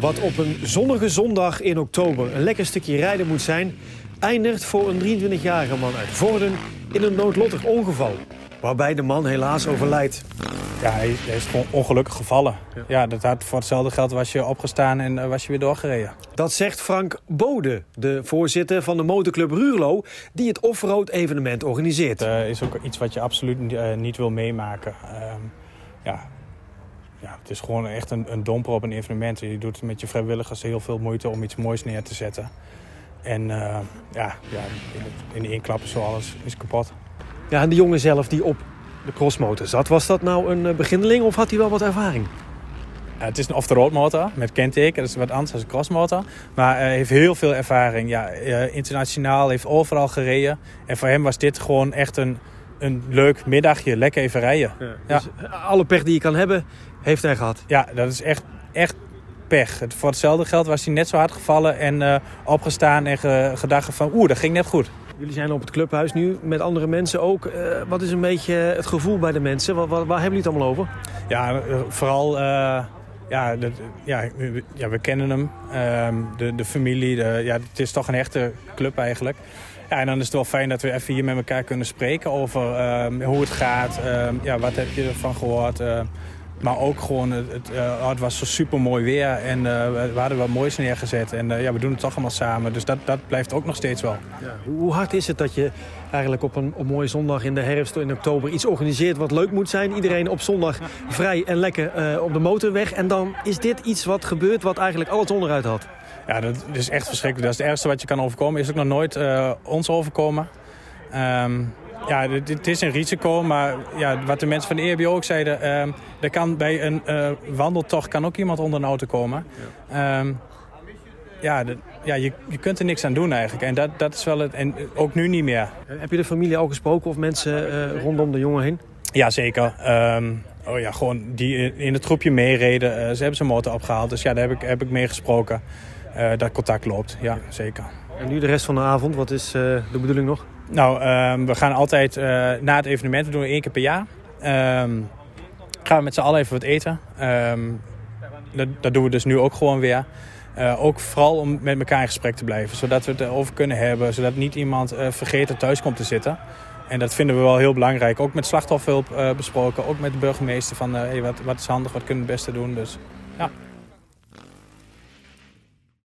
Wat op een zonnige zondag in oktober een lekker stukje rijden moet zijn... eindigt voor een 23-jarige man uit Vorden in een noodlottig ongeval. Waarbij de man helaas overlijdt. Ja, hij, is gewoon ongelukkig gevallen. Ja. dat had voor hetzelfde geld was je opgestaan en uh, was je weer doorgereden. Dat zegt Frank Bode, de voorzitter van de motorclub Ruurlo... die het offroad evenement organiseert. Dat uh, is ook iets wat je absoluut uh, niet wil meemaken. ja, ja, het is gewoon echt een, een domper op een evenement. Je doet met je vrijwilligers heel veel moeite om iets moois neer te zetten. En uh, ja, ja, in, één klap is zo alles is kapot. Ja, en de jongen zelf die op de crossmotor zat, was dat nou een beginneling of had hij wel wat ervaring? Het is een off-the-road motor met kenteken, dat is wat anders dan een crossmotor. Maar hij heeft heel veel ervaring. Ja, internationaal, heeft overal gereden. En voor hem was dit gewoon echt een, een leuk middagje, lekker even rijden. Ja, dus alle pech die je kan hebben, heeft hij gehad. Ja, dat is echt, echt pech. Voor hetzelfde geld was hij net zo hard gevallen en uh, opgestaan en ge, gedacht van oeh, dat ging net goed. Jullie zijn op het clubhuis nu met andere mensen ook. Uh, wat is een beetje het gevoel bij de mensen? Waar, waar, waar hebben jullie het allemaal over? Ja, uh, vooral... ja, de, ja, ja, we kennen hem. Ehm, de, de familie. De, ja, het is toch een echte club eigenlijk. Ja, en dan is het wel fijn dat we even hier met elkaar kunnen spreken over ehm, hoe het gaat. Ehm, ja, wat heb je ervan gehoord? Maar ook gewoon, het, het, uh, het was zo super mooi weer en uh, we hadden wat moois neergezet. En uh, ja, we doen het toch allemaal samen, dus dat, dat blijft ook nog steeds wel. Ja. Hoe hard is het dat je eigenlijk op een, op mooie zondag in de herfst, in oktober... iets organiseert wat leuk moet zijn? Iedereen op zondag vrij en lekker op de motorweg. En dan is dit iets wat gebeurt wat eigenlijk alles onderuit had. Ja, dat is echt verschrikkelijk. Dat is het ergste wat je kan overkomen. Is ook nog nooit ons overkomen. Um, ja, het is een risico, maar ja, wat de mensen van de EHBO ook zeiden... Uh, er kan bij een uh, wandeltocht kan ook iemand onder een auto komen. Ja, um, ja, de, ja je, je kunt er niks aan doen eigenlijk. En dat, dat is wel het, en ook nu niet meer. Heb je de familie al gesproken of mensen uh, rondom de jongen heen? Ja, zeker. Um, oh ja, gewoon die in het groepje meereden. Uh, ze hebben zijn motor opgehaald, dus ja, daar heb ik, heb ik mee gesproken. dat contact loopt, ja, zeker. En nu de rest van de avond, wat is de bedoeling nog? Nou, um, we gaan altijd uh, na het evenement, we doen één keer per jaar. Um, gaan we met z'n allen even wat eten. Um, dat, dat, doen we dus nu ook gewoon weer. Uh, ook vooral om met elkaar in gesprek te blijven. Zodat we het erover kunnen hebben. Zodat niet iemand vergeten thuis komt te zitten. En dat vinden we wel heel belangrijk. Ook met slachtofferhulp besproken. Ook met de burgemeester van wat, wat is handig, wat kunnen we het beste doen. Dus, ja.